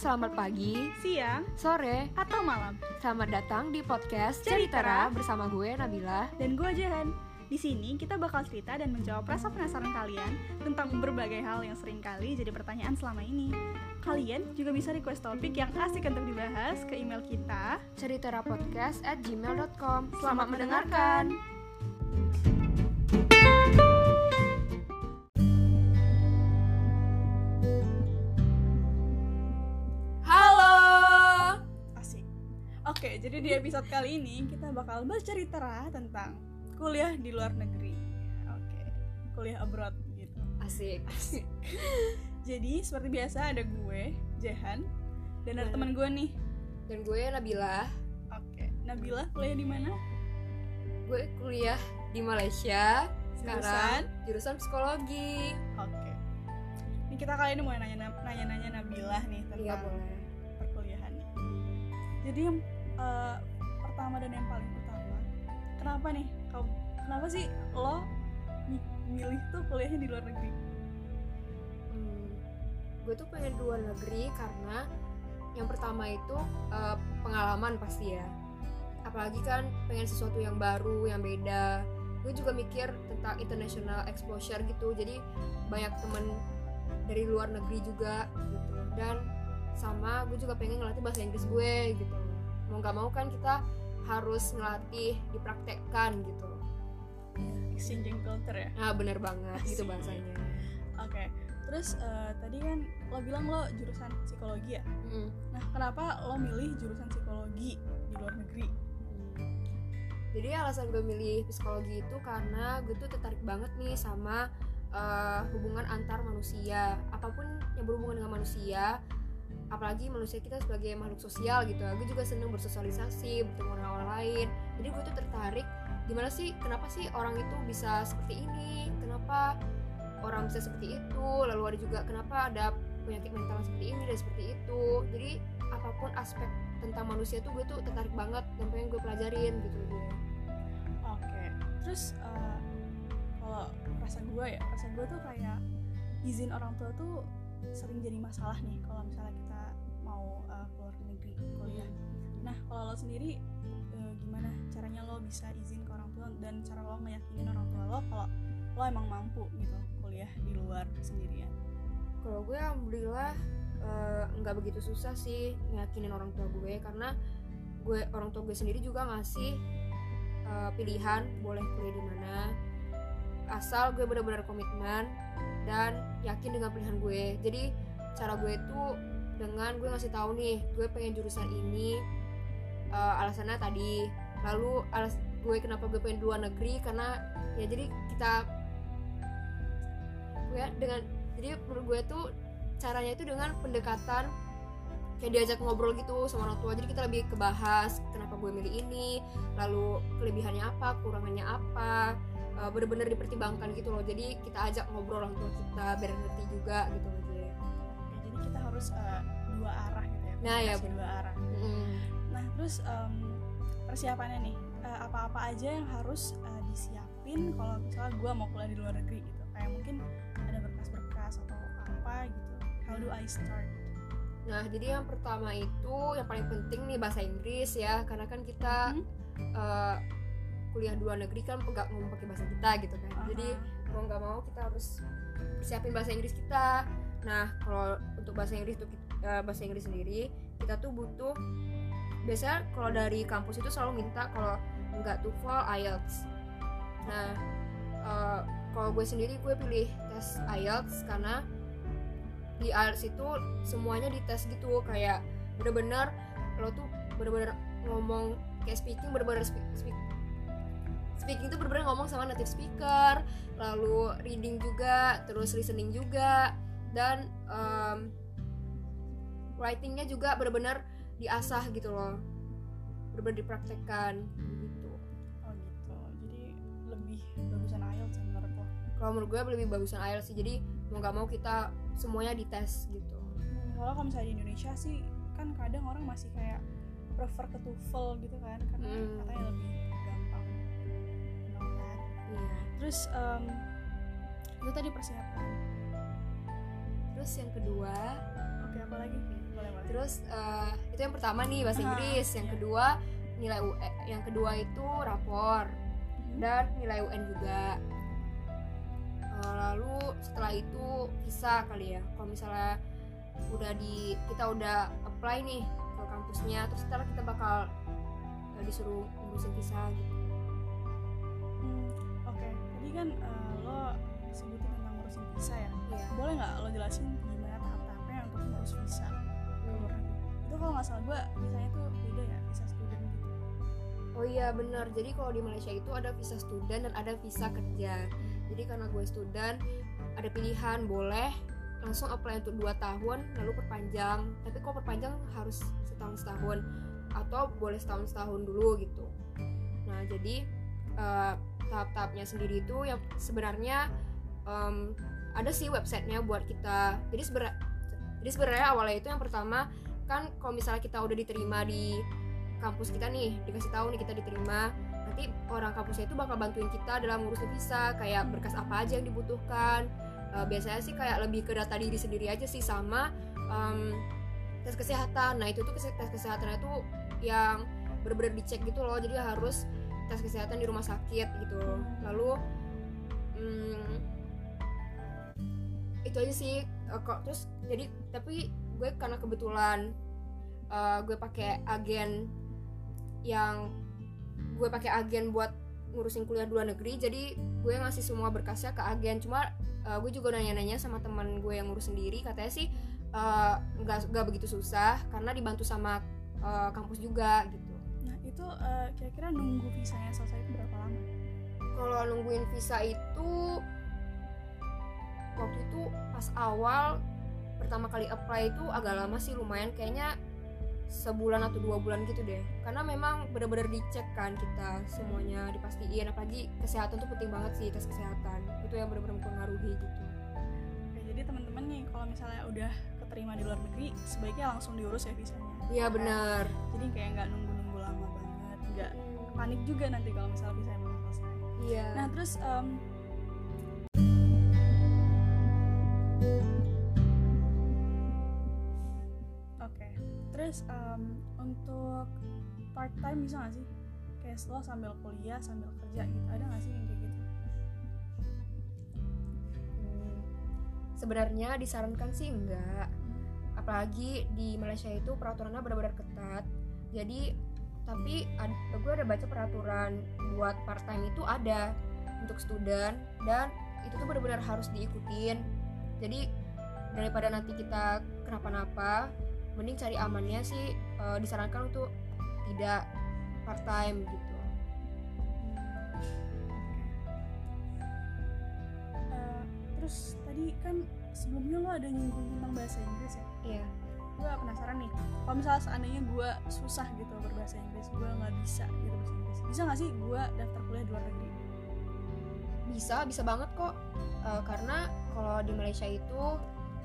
selamat pagi, siang, sore, atau malam. Selamat datang di podcast Ceritera Ceritera bersama gue Nabila. Dan gue Jahan. Di sini kita bakal cerita dan menjawab rasa penasaran kalian tentang berbagai hal yang sering kali jadi pertanyaan selama ini. Kalian juga bisa request topik yang asik untuk dibahas ke email kita. Ceriterapodcast at gmail.com Selamat mendengarkan. Halo. Oke, jadi di episode kali ini kita bakal bercerita tentang kuliah di luar negeri. Oke, kuliah abroad gitu. Asik. Jadi seperti biasa ada gue, Jahan, dan ada Dan- teman gue nih. Dan gue Nabila, Oke, Nabila kuliah di mana? gue kuliah di Malaysia. Sekarang Jurusan? jurusan psikologi. Oke. Ini kita kali ini mau nanya nanya-nanya Nabila nih tentang Iya boleh. perkuliahan. Jadi yang eh, pertama dan yang paling utama, kenapa nih? Kamu, kenapa sih lo mi- milih tuh kuliahnya di luar negeri? Hmm, gue tuh pengen di luar negeri karena yang pertama itu eh, pengalaman pasti ya. Apalagi kan pengen sesuatu yang baru yang beda. Gue juga mikir tentang international exposure gitu. Jadi banyak temen dari luar negeri juga gitu. Dan sama gue juga pengen ngelatih bahasa Inggris gue gitu mau nggak mau kan kita harus ngelatih dipraktekkan gitu Exchanging culture ya. nah bener banget gitu bahasanya Oke. Terus eh, tadi kan lo bilang lo jurusan psikologi ya. Mm. Nah, kenapa lo milih jurusan psikologi di luar negeri? Jadi alasan gue milih psikologi itu karena gue tuh tertarik banget nih sama eh, hubungan antar manusia, apa pun yang berhubungan dengan manusia, apalagi manusia kita sebagai makhluk sosial gitu. Gue juga seneng bersosialisasi, bertemu dengan orang lain. Jadi gue tuh tertarik gimana sih, kenapa sih orang itu bisa seperti ini, kenapa orang bisa seperti itu, lalu ada juga kenapa ada penyakit mental seperti ini dan seperti itu. Jadi apa pun aspek tentang manusia tuh gue tuh tertarik banget dan pengen gue pelajarin gitu gue. Oke. Terus eh, kalau rasa gue ya, rasa gue tuh kayak izin orang tua tuh sering jadi masalah nih kalau misalnya kita mau eh, keluar negeri kuliah. Nah, kalau lo sendiri eh, gimana caranya lo bisa izin ke orang tua dan cara lo ngeyakinin orang tua lo kalau lo emang mampu gitu kuliah di luar sendirian. Kalau gue alhamdulillah eh, nggak begitu susah sih ngeyakinin orang tua gue karena gue orang tua gue sendiri juga ngasih eh, pilihan boleh kuliah di mana asal gue benar-benar komitmen dan yakin dengan pilihan gue. Jadi cara gue itu dengan gue ngasih tahu nih gue pengen jurusan ini eh, alasannya tadi. Lalu alas gue kenapa gue pengen luar negeri? Karena ya jadi kita gue dengan jadi menurut gue tuh caranya itu dengan pendekatan kayak diajak ngobrol gitu sama orang tua. Jadi kita lebih kebahas kenapa gue milih ini lalu kelebihannya apa kurangannya apa eh, bener-bener dipertimbangkan gitu loh jadi kita ajak ngobrol orang tua kita biar ngerti juga gitu loh dia jadi kita harus eh, dua arah gitu ya. Nah, ya, dua arah. Nah, terus em, persiapannya nih, eh, apa-apa aja yang harus eh, disiapin kalau misalnya gue mau kuliah di luar negeri gitu. Kayak mungkin ada berkas-berkas atau apa gitu. How do I start? nah jadi yang pertama itu yang paling penting nih bahasa Inggris ya karena kan kita eh, kuliah di luar negeri kan nggak ngomong pakai bahasa kita gitu kan. Aha. jadi mau nggak mau kita harus siapin bahasa Inggris kita. Nah kalau untuk bahasa Inggris tuh eh, bahasa Inggris sendiri kita tuh butuh biasanya kalau dari kampus itu selalu minta kalau nggak TOEFL IELTS. Nah eh, kalau gue sendiri gue pilih tes IELTS karena di IELTS itu semuanya dites gitu kayak bener-bener lo tuh bener-bener ngomong kayak speaking bener-bener speak, speak speaking tuh bener-bener ngomong sama native speaker lalu reading juga terus listening juga dan em, writingnya juga bener-bener diasah gitu loh bener-bener dipraktekkan gitu Oh gitu. Jadi lebih bagusan IELTS ya menurut lo. kalau menurut gue lebih bagusan IELTS sih jadi mau nggak mau kita semuanya dites gitu Hmm, Soalnya kalau misalnya di Indonesia sih kan kadang orang masih kayak prefer ke TOEFL gitu kan karena Hmm. katanya lebih iya Terus em, itu tadi persiapan. terus yang kedua Oke, apa lagi? boleh boleh terus eh, itu yang pertama nih bahasa Ah, Inggris yang iya. kedua nilai UE yang kedua itu rapor Mhm. dan nilai UN juga Eh, lalu setelah itu visa kali ya kalau misalnya udah di kita udah apply nih ke kampusnya terus setelah kita bakal eh, disuruh ngurusin visa gitu Hmm, oke tadi kan eh, lo sebutin tentang ngurusin visa ya Iya. boleh nggak lo jelasin gimana tahap-tahapnya untuk ngurus visa negeri itu kalau nggak salah gue visanya tuh beda ya visa student gitu Oh iya benar. Jadi kalau di Malaysia itu ada visa student dan ada visa kerja. Jadi karena gue student ada pilihan boleh langsung apply untuk 2 tahun lalu perpanjang. Tapi kalau perpanjang harus setahun setahun atau boleh setahun setahun dulu gitu. Nah jadi eh, tahap-tahapnya sendiri itu yang sebenarnya em, ada sih websitenya buat kita. Jadi sebenarnya jadi sebenarnya awalnya itu yang pertama kan kalau misalnya kita udah diterima di kampus kita nih dikasih tahu nih kita diterima nanti orang kampusnya itu bakal bantuin kita dalam ngurusin visa kayak berkas apa aja yang dibutuhkan. Eh, biasanya sih kayak lebih ke data diri sendiri aja sih sama em, tes kesehatan. Nah itu tuh tes kesehatannya tuh yang bener-bener dicek gitu loh. Jadi harus tes kesehatan di rumah sakit gitu. Lalu mm, itu aja sih Eh, kok terus jadi tapi gue karena kebetulan eh, gue pakai agen yang gue pakai agen buat ngurusin kuliah di luar negeri jadi gue ngasih semua berkasnya ke agen. Cuma eh, gue juga nanya-nanya sama teman gue yang ngurus sendiri katanya sih nggak nggak begitu susah karena dibantu sama eh, kampus juga gitu itu eh, kira-kira nunggu visanya selesai itu berapa lama? Kalau nungguin visa itu waktu itu pas awal pertama kali apply itu agak lama sih lumayan. Kayaknya sebulan atau dua bulan gitu deh. Karena memang bener-bener dicek kan kita semuanya dipastiin. Apalagi kesehatan tuh penting banget sih tes kesehatan. Itu yang bener-bener mempengaruhi gitu. Oke, jadi teman-teman nih kalau misalnya udah keterima di luar negeri sebaiknya langsung diurus ya visanya. Iya benar. Jadi kayak nggak lama nggak panik juga nanti kalau misalnya visanya belum selesai. Iya. Nah terus em, oke. Terus em, untuk part time bisa nggak sih? Kayak lo sambil kuliah sambil kerja gitu ada nggak sih yang kayak gitu? Hmm, sebenarnya disarankan sih enggak apalagi di Malaysia itu peraturannya benar-benar ketat. Jadi tapi ad, gue ada baca peraturan buat part time itu ada untuk student dan itu tuh benar-benar harus diikutin. Jadi daripada nanti kita kenapa-napa mending cari amannya sih eh, disarankan untuk tidak part time gitu. Eh, terus tadi kan sebelumnya lo ada nyinggung tentang bahasa Inggris ya? Iya gue penasaran nih kalau misalnya seandainya gue susah gitu berbahasa Inggris gue nggak bisa gitu bahasa Inggris bisa nggak sih gue daftar kuliah di luar negeri? Bisa bisa banget kok Eh, karena kalau di Malaysia itu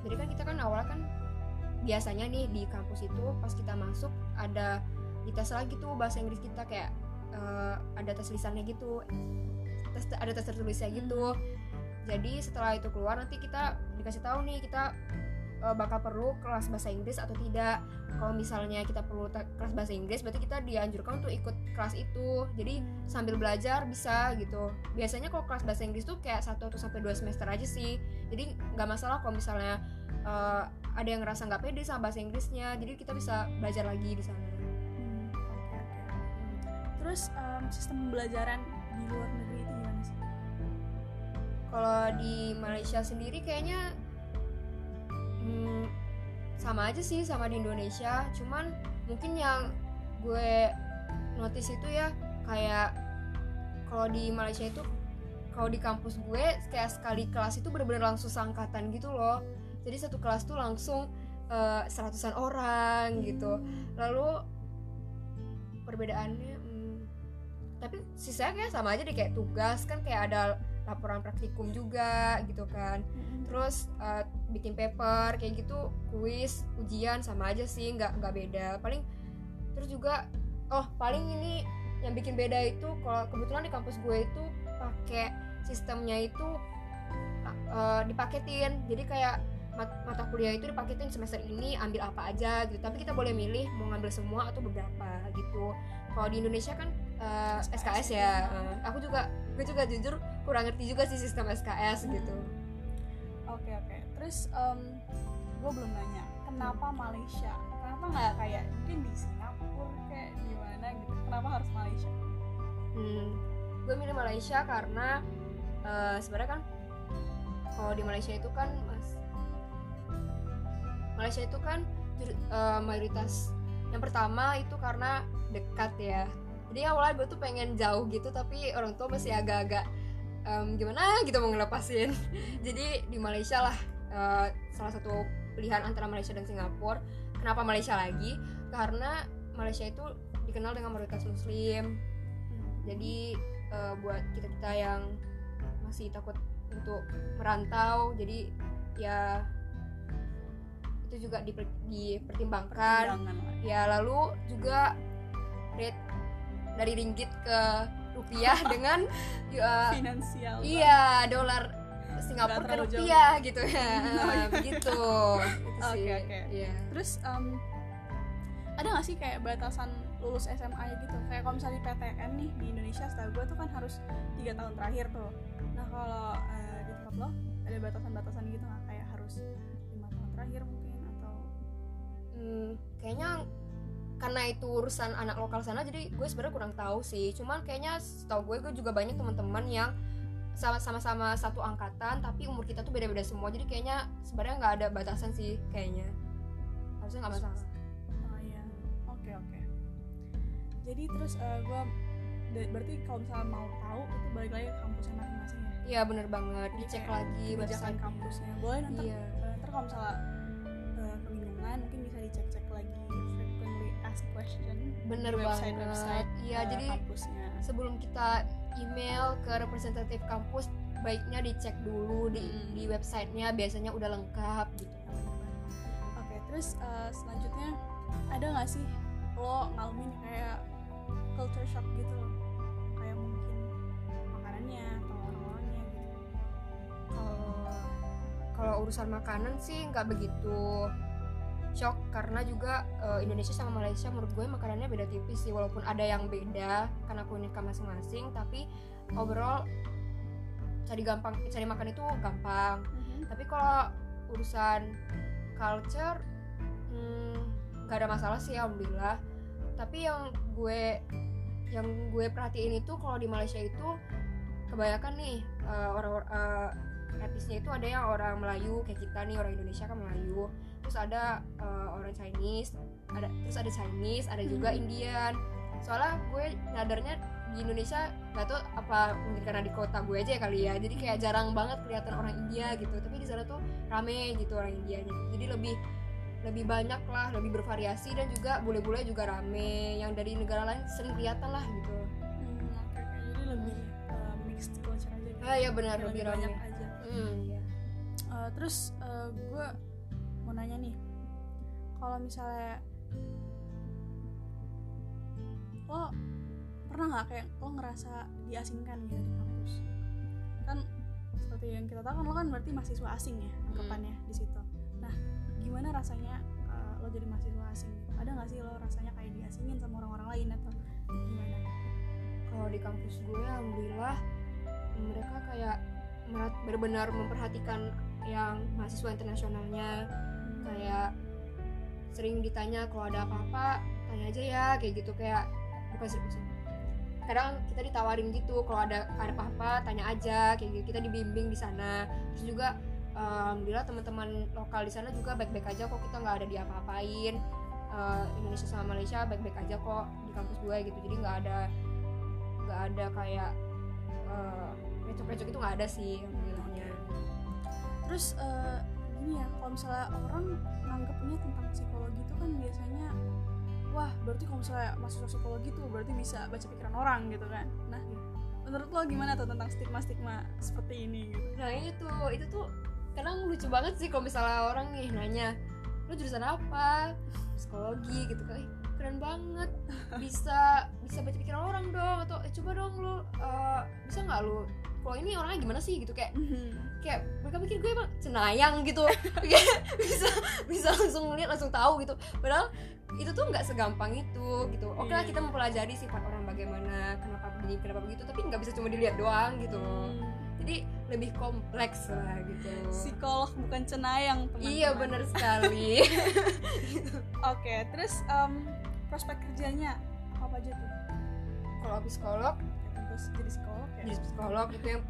jadi kan kita kan awalnya kan biasanya nih di kampus itu pas kita masuk ada dites lagi tuh bahasa Inggris kita kayak eh, ada tes lisannya gitu tes ada tes tertulisnya gitu. Jadi setelah itu keluar nanti kita dikasih tahu nih kita eh, bakal perlu kelas bahasa Inggris atau tidak. Kalau misalnya kita perlu kelas bahasa Inggris berarti kita dianjurkan untuk ikut kelas itu. Jadi sambil belajar bisa gitu. Biasanya kalau kelas bahasa Inggris tuh kayak satu atau sampai dua semester aja sih. Jadi nggak masalah kalau misalnya eh, ada yang ngerasa nggak pede sama bahasa Inggrisnya jadi kita bisa belajar lagi di sana. Hmm, terus em, sistem pembelajaran di luar negeri itu gimana sih? Kalau di Malaysia sendiri kayaknya hmm, sama aja sih sama di Indonesia. Cuman mungkin yang gue notice itu ya kayak kalau di Malaysia itu kalau di kampus gue kayak sekali kelas itu bener-bener langsung seangkatan gitu loh. Jadi satu kelas tuh langsung eh, seratusan orang gitu. Lalu perbedaannya hmm, tapi sisanya kayak sama aja deh kayak tugas kan kayak ada laporan praktikum juga gitu kan. Mm-mm. terus eh, bikin paper kayak gitu kuis ujian sama aja sih nggak nggak beda. Paling terus juga oh paling ini yang bikin beda itu kalau kebetulan di kampus gue itu pakai sistemnya itu eh, dipaketin. Jadi kayak mat- mata kuliah itu dipaketin semester ini ambil apa aja gitu. Tapi kita boleh milih mau ngambil semua atau beberapa gitu. Kalau di Indonesia kan eh, SKS SKS, ya. ya. Eh, aku juga gue juga jujur kurang ngerti juga sih sistem SKS gitu. Oke oke terus gue belum nanya kenapa Malaysia? Kenapa nggak kayak mungkin di Singapura kayak di mana gitu kenapa harus Malaysia? Hmm, gue milih Malaysia karena eh, sebenarnya kan kalau di Malaysia itu kan mas Malaysia itu kan eh, mayoritas yang pertama itu karena dekat ya. Jadi awalnya gue tuh pengen jauh gitu tapi orang tua masih agak-agak em, gimana gitu mau ngelepasin. Jadi di Malaysia lah eh, salah satu pilihan antara Malaysia dan Singapura. Kenapa Malaysia lagi? Karena Malaysia itu dikenal dengan mayoritas Muslim. Jadi eh, buat kita kita yang masih takut untuk merantau jadi ya itu juga diper- dipertimbangkan. Ya lalu juga rate dari ringgit ke rupiah dengan ya, finansial iya dolar Singapura ke jauh. rupiah gitu ya Oh, iya. begitu Itu Oke, sih. oke. Iya. terus em, ada nggak sih kayak batasan lulus SMA gitu kayak kalau misalnya di PTN nih di Indonesia setahu gue tuh kan harus tiga tahun terakhir tuh nah kalau eh, di tempat lo ada batasan-batasan gitu nggak kayak harus lima tahun terakhir mungkin atau Hmm, kayaknya karena itu urusan anak lokal sana jadi gue sebenarnya kurang tahu sih cuman kayaknya setahu gue gue juga banyak teman-teman yang sama-sama satu angkatan tapi umur kita tuh beda-beda semua. Jadi kayaknya sebenarnya nggak ada batasan sih kayaknya. Harusnya nggak masalah. Oh iya. Oke oke. Jadi terus eh, gue berarti kalau misalnya mau tahu itu balik lagi ke kampusnya masing-masing ya? Iya bener banget. Jadi dicek lagi website kampusnya. Boleh nanti iya. ntar kalau misalnya eh, kebingungan mungkin bisa dicek-cek lagi frequently asked question bener di banget. Website-website, iya eh, jadi kampusnya. sebelum kita email ke representatif kampus baiknya dicek dulu di Hmm. di websitenya biasanya udah lengkap gitu. Oke terus eh, selanjutnya ada nggak sih lo ngalamin kayak culture shock gitu? Kayak mungkin makanannya atau orang-orangnya gitu. Kalau kalau urusan makanan sih nggak begitu karena juga eh, Indonesia sama Malaysia menurut gue makanannya beda tipis sih walaupun ada yang beda karena keunikan masing-masing tapi overall cari gampang cari makan itu gampang. Tapi kalau urusan culture hmm, nggak ada masalah sih alhamdulillah. Tapi yang gue yang gue perhatiin itu kalau di Malaysia itu kebanyakan nih eh, orang eh, etnisnya itu ada yang orang Melayu kayak kita nih orang Indonesia kan Melayu. Terus ada eh, orang Chinese ada terus ada Chinese ada juga Hmm. Indian. Soalnya gue nadarnya di Indonesia nggak tahu apa mungkin karena di kota gue aja ya kali ya. Jadi kayak jarang banget kelihatan orang India gitu. Tapi di sana tuh rame gitu orang Indianya jadi lebih lebih banyak lah lebih bervariasi dan juga bule-bule juga rame. Yang dari negara lain sering kelihatan lah gitu. Hmm, jadi lebih eh, mixed culture aja gitu. ah ya benar Kayak lebih banyak rame. aja hmm. Eh, terus gue mau nanya nih kalau misalnya lo pernah nggak kayak lo ngerasa diasingkan gitu di kampus? Kan seperti yang kita tahu kan lo kan berarti mahasiswa asing ya anggapannya di situ. Nah gimana rasanya eh, lo jadi mahasiswa asing? Gitu? ada nggak sih lo rasanya kayak diasingin sama orang-orang lain atau gimana? Kalau di kampus gue alhamdulillah mereka kayak benar-benar memperhatikan yang mahasiswa internasionalnya. Kayak sering ditanya kalau ada apa-apa tanya aja ya kayak gitu. Kayak bukan serius kadang kita ditawarin gitu kalau ada ada apa-apa tanya aja kayak gitu. Kita dibimbing di sana. Terus juga alhamdulillah teman-teman lokal di sana juga baik-baik aja kok kita nggak ada diapa-apain. Eh, Indonesia sama Malaysia baik-baik aja kok di kampus gue gitu. Jadi nggak ada nggak ada kayak eh, recok-recok itu nggak ada sih alhamdulillahnya terus eh, gini ya kalau misalnya orang nganggapnya tentang psikologi itu kan biasanya wah berarti kalau misalnya mahasiswa psikologi tuh berarti bisa baca pikiran orang gitu kan. Nah menurut lo gimana tuh tentang stigma stigma seperti ini gitu? Nah itu itu tuh kadang lucu banget sih kalau misalnya orang nih nanya lu jurusan apa? Psikologi gitu kan. "Ih, keren banget. Bisa bisa baca pikiran orang dong. Atau eh, coba dong lu eh, bisa nggak lu kalau ini orangnya gimana sih? Gitu kayak Mhm. kayak mereka pikir gue emang cenayang gitu. Bisa bisa langsung ngeliat langsung tahu gitu. Padahal itu tuh nggak segampang itu gitu. Oke lah Iya. kita mempelajari sifat orang bagaimana kenapa begini kenapa begitu tapi nggak bisa cuma dilihat doang gitu. Hmm. jadi lebih kompleks lah gitu. Psikolog bukan cenayang teman-teman. Iya bener sekali. Oke terus em, prospek kerjanya apa aja tuh? Kalau psikolog? Ya, tentu jadi psikolog jadi psikolog itu yang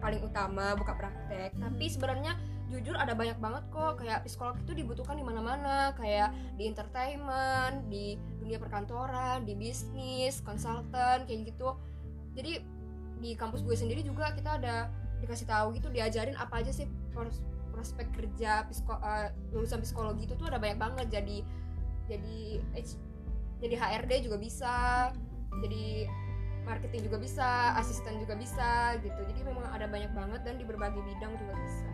paling utama buka praktek. Tapi sebenarnya jujur ada banyak banget kok kayak psikolog itu dibutuhkan di mana-mana. Kayak di entertainment di dunia perkantoran di bisnis konsultan kayak gitu. Jadi di kampus gue sendiri juga kita ada dikasih tahu gitu diajarin apa aja sih pros- prospek kerja psiko- eh, lulusan psikologi itu tuh ada banyak banget. Jadi jadi H- jadi HRD juga bisa. Jadi marketing juga bisa asisten juga bisa gitu jadi memang ada banyak banget dan di berbagai bidang juga bisa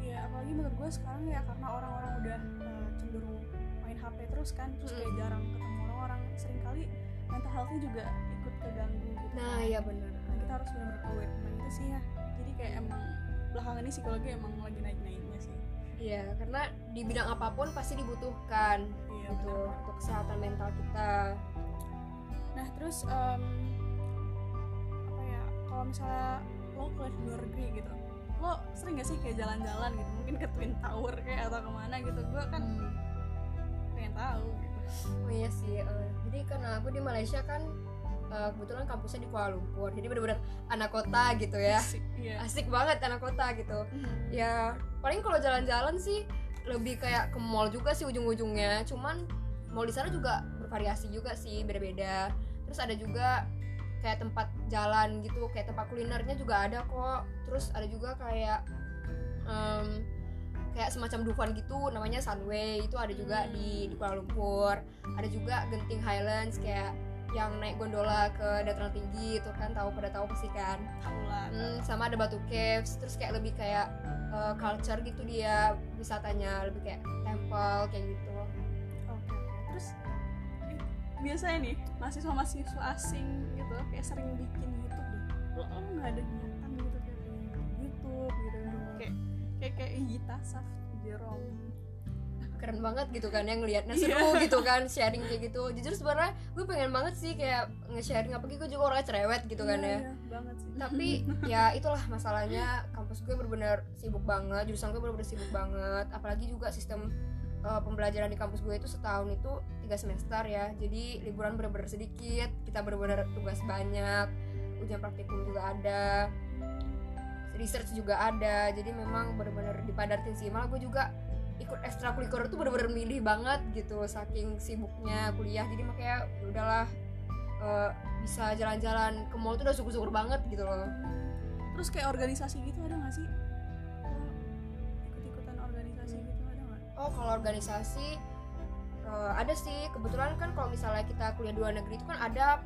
Iya, apalagi menurut gue sekarang ya karena orang-orang udah eh, cenderung main HP terus kan, terus kayak Mm. jarang ketemu orang-orang, sering kali mental health-nya juga ikut keganggu gitu. nah iya benar Nah, kita harus benar-benar aware itu sih ya. Jadi kayak emang belakangan ini psikologi emang lagi naik-naiknya sih. iya karena di bidang apa pun pasti dibutuhkan Iya, gitu untuk kesehatan mental kita Nah, terus ya? Kalau misalnya lo kuliah di luar negeri gitu, lo sering gak sih kayak jalan-jalan gitu? Mungkin ke Twin Tower kayak atau ke mana gitu? Gue kan pengen tahu gitu. oh iya sih eh, jadi karena aku di Malaysia kan eh, kebetulan kampusnya di Kuala Lumpur jadi benar-benar anak kota gitu ya Asik, Iya. asik banget anak kota gitu Mhm. ya paling kalau jalan-jalan sih lebih kayak ke mall juga sih ujung-ujungnya cuman mall di sana juga bervariasi juga sih beda-beda terus ada juga kayak tempat jalan gitu kayak tempat kulinernya juga ada kok. Terus ada juga kayak em, kayak semacam Dufan gitu namanya Sunway. Itu ada juga Hmm. di, di Kuala Lumpur. Ada juga Genting Highlands kayak yang naik gondola ke dataran tinggi itu kan tahu pada tahu pasti kan. Tahu lah. Hmm, sama ada batu caves terus kayak lebih kayak uh, culture gitu dia wisatanya. Lebih kayak temple kayak gitu biasanya nih mahasiswa-mahasiswa asing gitu kayak sering bikin YouTube deh. Lo lo nggak ada niatan gitu kayak YouTube gitu kayak kayak kayak Gita Saf Jerome. keren banget gitu kan yang ngelihatnya seru gitu kan sharing kayak gitu jujur sebenarnya gue pengen banget sih kayak nge-sharing apalagi gue juga orangnya cerewet gitu kan Iya, ya iya, banget sih. tapi ya itulah masalahnya kampus gue bener-bener sibuk banget jurusan gue bener-bener sibuk banget apalagi juga sistem uh, pembelajaran di kampus gue itu setahun itu tiga semester ya. Jadi liburan bener-bener sedikit kita bener-bener tugas banyak ujian praktikum juga ada research juga ada. Jadi memang bener-bener dipadatin sih. Malah gue juga ikut ekstrakurikuler tuh bener-bener milih banget gitu saking sibuknya kuliah. Jadi makanya ya udahlah uh, bisa jalan-jalan ke mall tuh udah syukur-syukur banget gitu loh. Terus kayak organisasi gitu ada nggak sih? Oh kalau organisasi uh, ada sih. Kebetulan kan kalau misalnya kita kuliah di luar negeri itu kan ada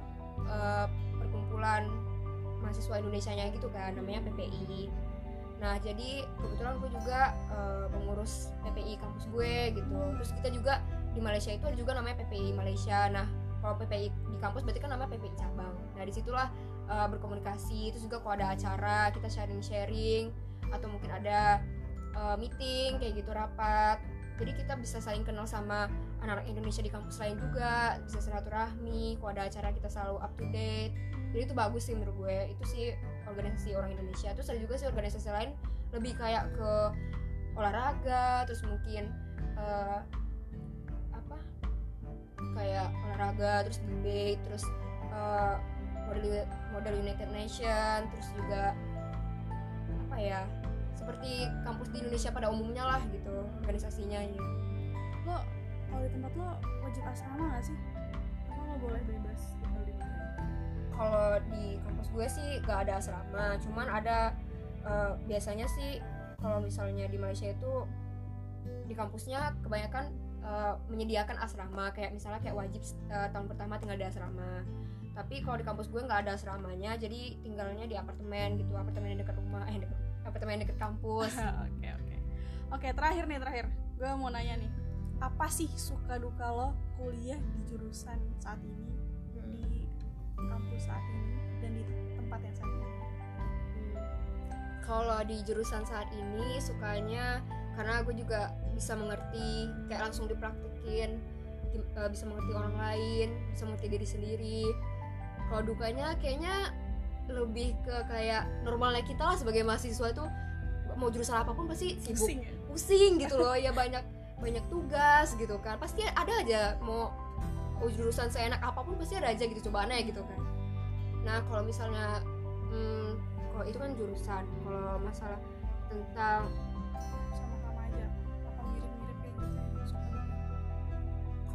uh, perkumpulan mahasiswa Indonesia nya gitu kan namanya PPI nah jadi kebetulan gue juga uh, pengurus PPI kampus gue gitu. Terus kita juga di Malaysia itu ada juga namanya PPI Malaysia. Nah kalau PPI di kampus berarti kan namanya PPI cabang. Nah di situlah uh, berkomunikasi. Terus juga kalau ada acara kita sharing-sharing. Atau mungkin ada uh, meeting kayak gitu rapat jadi kita bisa saling kenal sama anak-anak Indonesia di kampus lain juga bisa silaturahmi kalau ada acara kita selalu up to date. Jadi itu bagus sih menurut gue itu sih organisasi orang Indonesia. Terus ada juga sih organisasi lain lebih kayak ke olahraga terus mungkin eh, apa? Kayak olahraga terus debate terus eh, model model United Nation terus juga apa ya seperti kampus di Indonesia pada umumnya lah gitu organisasinya ya. Lo kalau di tempat lo wajib asrama nggak sih? Atau lo boleh bebas tinggal di mana? kalau di kampus gue sih gak ada asrama cuman ada eh, biasanya sih kalau misalnya di Malaysia itu di kampusnya kebanyakan eh, menyediakan asrama kayak misalnya kayak wajib eh, tahun pertama tinggal di asrama tapi kalau di kampus gue nggak ada asramanya jadi tinggalnya di apartemen gitu apartemen yang dekat rumah eh dekat apartemen yang dekat kampus Oke oke. Oke terakhir nih terakhir. Gue mau nanya nih. Apa sih suka duka lo kuliah di jurusan saat ini di kampus saat ini dan di tempat yang saat ini? Hmm. kalau di jurusan saat ini sukanya karena gue juga bisa mengerti kayak langsung dipraktekin di- eh, bisa mengerti orang lain bisa mengerti diri sendiri kalau dukanya kayaknya lebih ke kayak normalnya kita lah sebagai mahasiswa itu mau jurusan apa pun pasti sibuk. Pusing ya? Pusing gitu loh. Ya banyak banyak tugas gitu kan. Pasti ada aja mau mau jurusan seenak apa pun pasti ada aja gitu cobaannya gitu kan. Nah kalau misalnya hmm, kalau itu kan jurusan. Kalau masalah tentang sama-sama aja. Apa mirip-mirip kayak gitu ya suka? Duka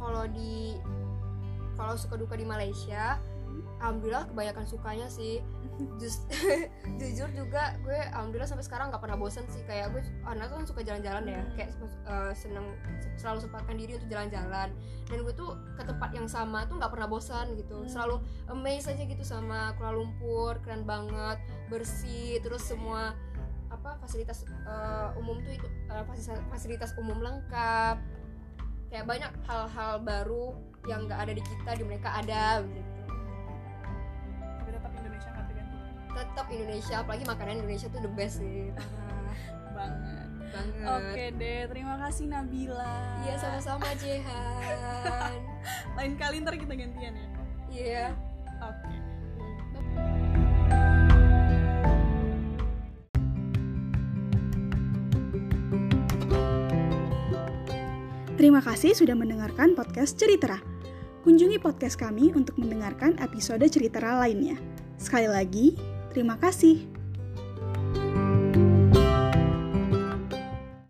kalau di kalau suka duka di Malaysia alhamdulillah kebanyakan sukanya sih. Just, jujur juga gue alhamdulillah sampai sekarang nggak pernah bosan sih. Kayak gue anak kan suka jalan-jalan ya. Kayak eh, seneng selalu sempatkan diri untuk jalan-jalan. Dan gue tuh ke tempat yang sama tuh nggak pernah bosan gitu. Hmm. selalu amazed aja gitu sama Kuala Lumpur keren banget bersih terus semua apa fasilitas eh, umum tuh itu eh, fasilitas, fasilitas umum lengkap. Kayak banyak hal-hal baru yang nggak ada di kita di mereka ada gitu tetap Indonesia apalagi makanan Indonesia tuh the best sih. Parah banget. Banget. Oke deh terima kasih Nabila. Iya sama-sama Jehan. Lain kali ntar kita gantian ya. Iya. Oke. Terima kasih sudah mendengarkan podcast Ceritera. Kunjungi podcast kami untuk mendengarkan episode Ceritera lainnya. Sekali lagi, terima kasih.